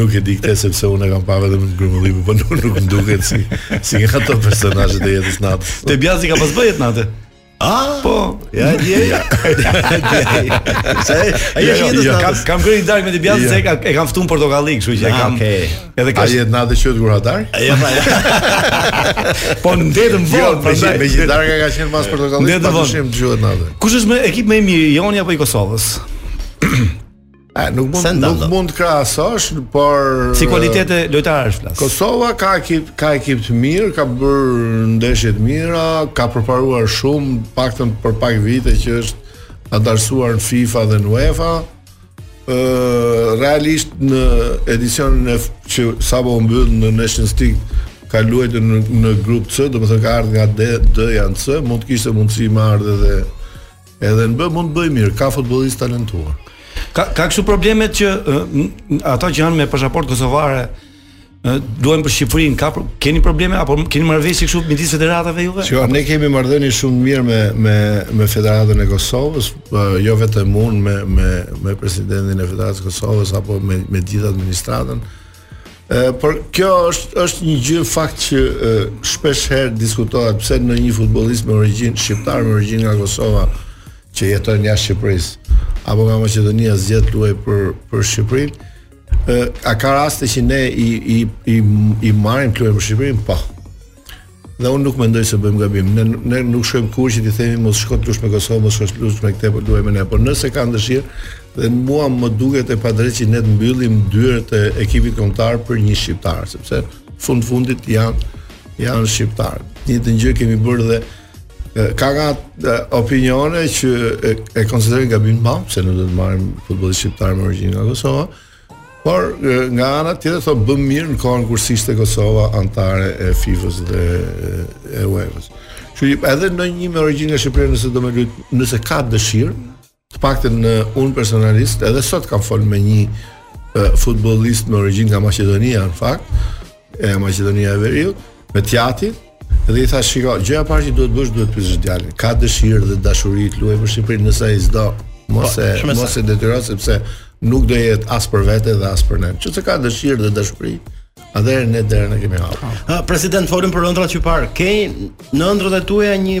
nuk e di këtë sepse unë e kam pa vetëm në grumbullim, po nuk nuk më duket si një nga ato personazhe të jetës natës. De Biasi ka pas jetë nate. Ah, po. Ja, di ja. Sa ai është një të Kam kam bërë një darkë me De Biasin se e kam ftuar te Portokalli, kështu që e ah, kam. Okej. Edhe ka jetë nate qyt kur hatar? Ja pra. Po ndetëm vot, jo, prandaj me një darkë ka qenë pas Portokallisë, pa dyshim dëgjohet natë. Kush është ekip më i mirë, joni apo i Kosovës? A, nuk mund Sendal, nuk mund të krahasosh, por si kualitete lojtarësh flas. Kosova ka ekip ka ekip të mirë, ka bërë ndeshje të mira, ka përparuar shumë, paktën për pak vite që është adarsuar në FIFA dhe në UEFA. realisht në edicionin që sapo u mbyll në Nations League ka luajtur në, në grup C, domethënë ka ardhur nga D, D-ja në C, mund të kishte mundësi me ardhë edhe edhe në B mund të bëjë mirë, ka futbollistë të talentuar. Ka ka kështu problemet që ata që janë me pasaportë kosovare luajnë për Shqipërinë, ka keni probleme apo keni marrëveshje kështu midis federatave juve? Jo, ne kemi marrëdhënie shumë mirë me me me Federatën e Kosovës, jo vetëm unë me me me presidentin e Federatës së Kosovës apo me me gjithë administratën. Ë, por kjo është është një gjë fakt që e, shpesh herë diskutohet pse ndonjë futbollist me origjinë shqiptar me origjinë nga Kosova që jeton jashtë Shqipërisë apo nga Maqedonia zgjedh të luajë për për Shqipërinë. A ka raste që ne i i i, i marrim luajnë për Shqipërinë? Po. Dhe unë nuk mendoj se bëjmë gabim. Ne ne nuk shkojmë kurrë që t'i themi mos shko të lush me Kosovë, mos shko të lush me këtë, po luaj me ne. Por nëse kanë dëshirë, dhe mua më duket e padrejtë që ne të mbyllim dyert e ekipit kombëtar për një shqiptar, sepse fund fundit janë janë shqiptarë. Të njëjtën gjë kemi bërë dhe ka nga opinione që e, e konsiderojnë gabim madje, se nuk duhet të marrim futbollistë shqiptarë me origjinë nga Kosova. Por nga ana tjetër thonë bëmë mirë në kohën kur s'ishte Kosova antare e FIFA-s dhe e UEFA-s. Që edhe ndonjë me origjinë nga Shqipëria nëse do me lujt, nëse ka dëshirë, Të paktën unë personalisht edhe sot kam fol me një futbollist me origjinë nga Maqedonia në fakt, e Maqedonia e Veriut, me t'jatin, dhe i thash shiko, gjëja e parë që duhet bësh duhet pyesësh djalin. Ka dëshirë dhe dashuri të luajë për Shqipërinë nëse ai s'do, mos po, e mos e detyro sepse nuk do jetë as për vete dhe as për ne. Nëse ka dëshirë dhe dashuri, atëherë ne derën e kemi hapur. President folëm për ëndrrat që më parë. Ke në ëndrrat e tuaja një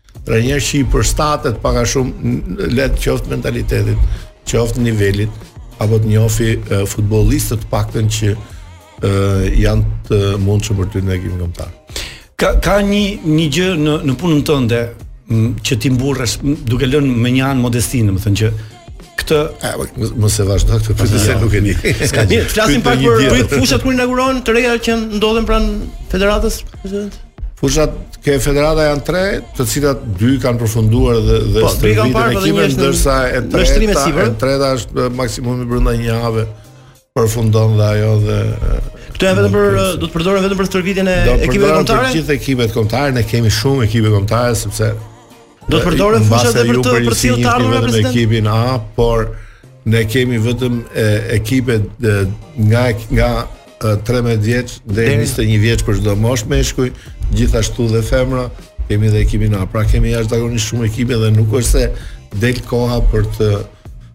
Trajner që i përshtatet pak a shumë let qoftë mentalitetit, qoftë nivelit apo të njohë uh, futbollistët të paktën që uh, janë të mundshëm për ty në ekipin kombëtar. Ka ka një një gjë në në punën tënde që ti mburresh duke lënë me një anë modestinë, domethënë që këtë e po, mos e vazhdo këtë pse se nuk e di. S'ka gjë. Flasim pak për fushat kur inaugurohen të rejat që ndodhen pranë federatës, president. Fushat te federata janë tre, të cilat dy kanë përfunduar dhe dhe po, stërviten ekipet ndërsa e treta, e treta është maksimumi brenda një jave përfundon dhe ajo dhe Këto janë vetëm për do të përdoren vetëm për stërvitjen e ekipeve kombëtare. Për gjithë ekipet kombëtare ne kemi shumë ekipe kombëtare sepse do të përdoren fushat edhe për të sjellë të ardhura president. Ekipin A, por ne kemi vetëm e, ekipe e, nga nga 13 vjeç deri në 21 vjeç për çdo moshë meshkuj, gjithashtu dhe femra, kemi dhe ekipin A. Pra kemi jashtëzakonisht shumë ekipe dhe nuk është se del koha për të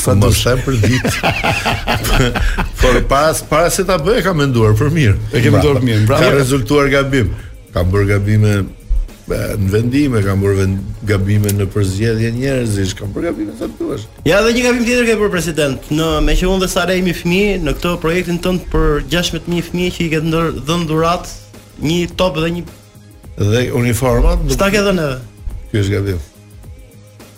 Sa do të them për ditë. Por para para se ta bëj kam menduar për mirë. E ke menduar mirë. Por ka rezultuar gabim. Kam bërë gabime në vendime, kam bërë vend, gabime në përzgjedhje njerëzish, kam bërë gabime sa duash. Ja dhe një gabim tjetër ke bërë president, meqë unë dhe Sara kemi fëmijë në këtë projektin tënd për 16000 fëmijë që i ke dhënë dhuratë një top dhe një dhe uniformat. S'na ke dhënë. Ky është gabim.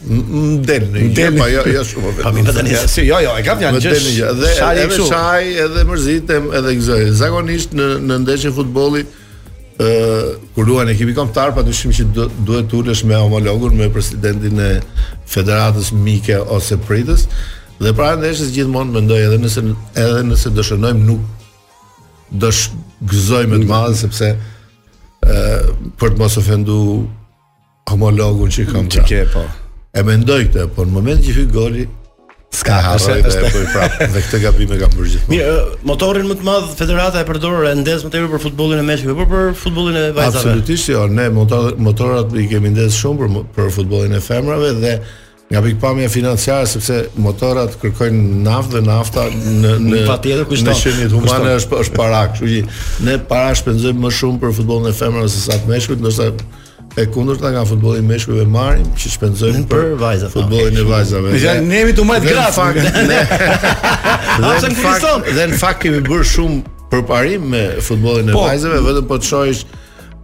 Del në një pa jo jo shumë vetë. Kam vetë një si jo jo e kam janë gjë. Dhe edhe qaj edhe mërzitem edhe gëzoj. Zakonisht në në ndeshje futbolli ë kur luan ekipi kombëtar pa dyshim që duhet të ulesh me homologun me presidentin e federatës mike ose pritëse dhe para ndeshjes gjithmonë mendoj edhe nëse edhe nëse do shënojmë nuk do gëzoj me të madhe sepse ë për të mos ofendu homologun që kam që ke, po. E mendoj këtë, po në moment që hyn goli, s'ka, është është e bëj prap. Dhe këtë gabim e kam bërë gjithmonë. Mirë, motorin më të madh federata e përdor, e ndez më tepër për futbollin e meshkujve, apo për futbollin e vajzave? Absolutisht jo, ne motor, motorat i kemi ndez shumë për për futbollin e femrave dhe Nga pikëpamja financiare sepse motorat kërkojnë naftë dhe nafta në në patjetër kushton. Në qeniet humane është është para, kështu që ne para shpenzojmë më shumë për futbollin e femrave se sa te meshkujt, ndoshta e kundërta nga futbolli i meshkujve marrim që shpenzojmë për, për vajzat. Futbollin e vajzave. Ja ne jemi të mëdha gratë. Fakt, ne. Dhe në fakt, dhe në fakt kemi bërë shumë përparim me futbollin e po, vajzave, vetëm po të shohësh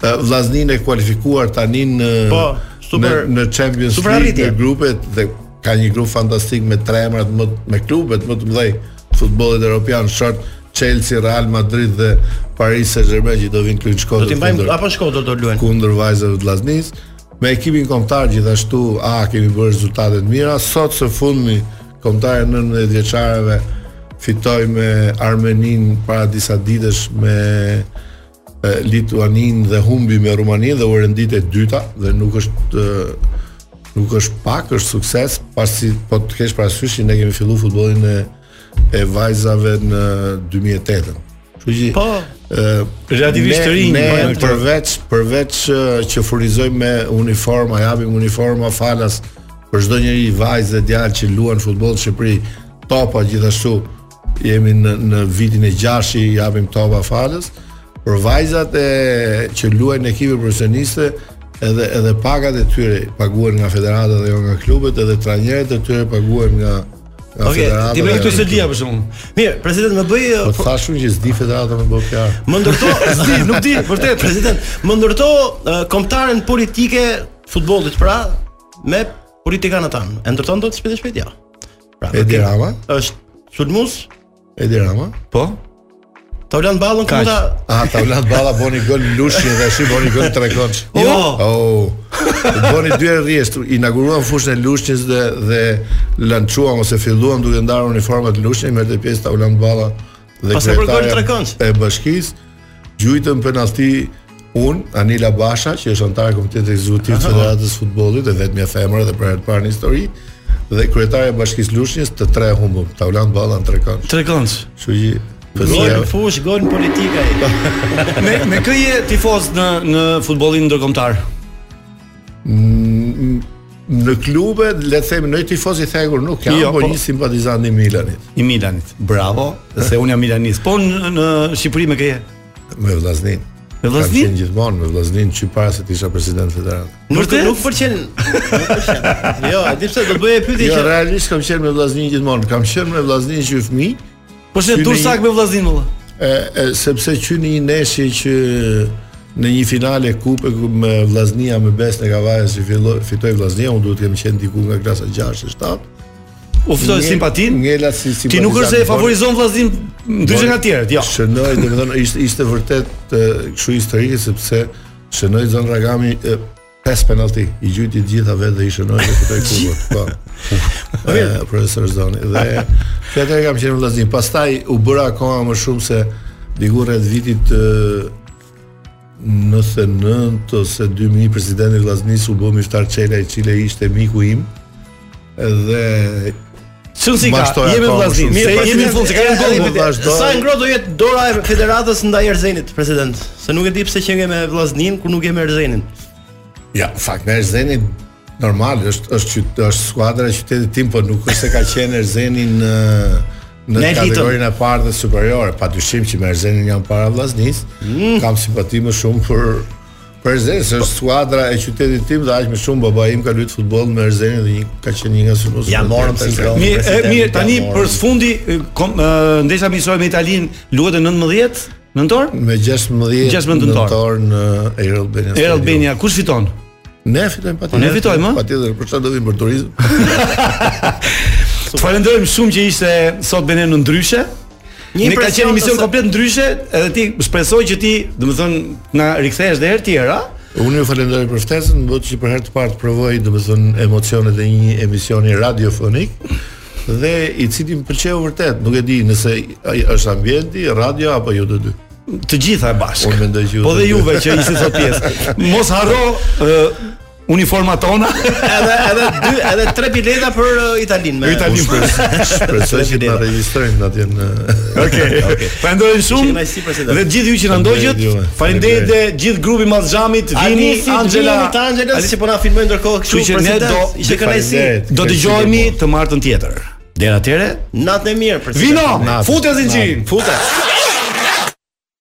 Vllazninë e kualifikuar tani në po, super, në, në Champions League në grupe dhe ka një grup fantastik me tre emrat më me klubet më të mëdhenj të futbollit evropian siç janë Chelsea, Real Madrid dhe Paris Saint-Germain që do vijnë këtu në Shkodër. Do të vijnë në Shkodër do luajnë kundër vajzave të Vllaznisë. Me ekipin kombëtar gjithashtu kemi bërë rezultate të mira. Sot së fundmi kombëtarja e 19 vjeçareve fitoi me Armeninë para disa ditësh me Lituaninë dhe humbi me Rumaninë dhe u rendit e dyta dhe nuk është nuk është pak, është sukses, pasi po të kesh parasysh ne kemi filluar futbollin e e vajzave në 2008. Kështu që po relativisht të rinj, ne, ne po, përveç përveç që furnizojmë me uniforma, japim uniforma falas për çdo njëri vajzë dhe djalë që luan futboll në Shqipëri, topa gjithashtu Jemi në në vitin e... i japim topa falas për vajzat e që luajnë në ekipe profesioniste edhe edhe pagat e tyre paguhen nga federata dhe jo nga klubet edhe trajnerët e tyre paguhen nga Okej, okay, federata. Ti bëj këtë dia për shkakun. Mirë, president më bëj Po uh, thashë që s'di federata më bëu fjalë. Më ndërto, s'di, nuk di, vërtet president, më ndërto uh, kombëtaren politike të futbollit pra me politikanët tanë. E ndërton dot shpejt e shpejt ja. Pra, Edi Rama është sulmues Edi Rama. Po. Taulant Ballën ku ta Ah, Taulant Balla boni gol në Lushnjë dhe si boni gol, trekëndsh. Jo. Oh. Boni dy herë rresht, inauguruam fushën e Lushnjës dhe dhe lançuam ose filluam duke ndarë uniformat në Lushnjë, merrte pjesë Taulant Balla dhe pastaj kryetarja e bashkisë, gjujtën penallti unë Anila Basha që është anëtare e Komitetit Ekzekutiv të Federatës së Futbollit e vetmja femër dhe për herë të parë në histori dhe kryetarja e Bashkisë së Lushnjës të tre humbëm, Taulant Balla në trekëndsh. Trekëndsh. Kështu që Gol në fushë, gol në politikë. me me kë je tifoz në në futbollin ndërkombëtar? në klube, le të themi, një tifoz i thekur nuk jam, jo, por po, një simpatizant i Milanit. I Milanit. Bravo, se unë jam milanist. Po në, në Shqipëri me kë? Me Vllazninë. Me Vllazninë? Kam qenë gjithmonë me Vllazninë që para se të isha president federate. Nuk të nuk pëlqen. jo, a di pse ta bëj këtë pyetje jo, që realisht kam qenë me Vllazninë gjithmonë. Kam qenë me Vllazninë që fëmijë, Po si durrsak me Vllazninë valla. Ë sepse që në një ndeshje që në një finale kupe, Vllaznia me Besën e Kavajës që fillo, fitoi Vllaznia, unë duhet të kem qenë diku nga klasa 6 e 7. U fitoi simpatinë? Ngela si simpatizant. Ti nuk është se e favorizon Vllazninë ndryshe nga të tjerët, jo. Shënoi, domethënë ishte ishte vërtet kështu historike sepse shënoi Zon Ragami Pesë penallti, i gjuajti të gjitha vetë dhe i shënoi dhe fitoi kupën, po. Po mirë, profesor Zdoni, dhe tjetër kam qenë Vllazni, pastaj u bëra akoma më shumë se diku rreth vitit nëntëdhjetë e nëntë ose dy mijë presidenti i Vllaznisë u bë Myftar Çela i cili ishte miku im, Dhe Sunsi ka, jemi Vllazni. Mirë, se jemi në fund, ka një gol vazhdo. Sa e ngrohtë do jetë dora e federatës ndaj Erzenit, president. Se nuk e di pse qenë me Vllazninë kur nuk je me Erzenin. Ja, fakt me Erzenin normal është është qyt, është skuadra e qytetit tim, por nuk është se ka qenë Erzeni në në kategorinë e parë dhe superiore, padyshim që me Erzenin jam para Vllaznisë. Mm. Kam simpati më shumë për Erzenin, është skuadra e qytetit tim dhe aq më shumë babai im ka luajtur futboll me Erzenin dhe një ka qenë një nga sulmuesit. Ia morëm si kron. Mirë, mirë, tani për së fundi ndeshja miqësore me Italinë luhet në 19 nëntor? Me 16 16 nëntor në Air Albania. Air Albania kush fiton? Ne fitojmë patjetër. Ne fitojmë, ëh? Patjetër, për çfarë do vim për turizëm? Të falenderojmë shumë që ishte sot me ne në Ndryshe. Një ne ka qenë emision komplet ndryshe, edhe ti shpresoj që ti, domethënë, na rikthehesh edhe herë të tjera. Unë ju falenderoj për ftesën, më bëti për herë të parë të provoj domethënë emocionet e një emisioni radiofonik dhe i cili më pëlqeu vërtet, nuk e di nëse është ambienti, radio apo ju të dy. Të gjitha e bashkë. Unë mendoj që ju. Po dhe juve që ishit sot pjesë. Mos harro uniforma tona. edhe edhe dy edhe tre bileta për uh, Italinë. Për Italinë për. Shpresoj që të na regjistrojnë atje në. Okej. Okej. Faleminderit shumë. Dhe gjithë ju që na ndoqët. Faleminderit dhe gjithë grupi mbas xhamit, Vini, Angela, Angela, që po na filmojnë ndërkohë këtu për ne do ishte kënaqësi. Do të dëgjohemi të martën tjetër. Deri atëre, natën e mirë për Vino, futë zinxhirin, futë.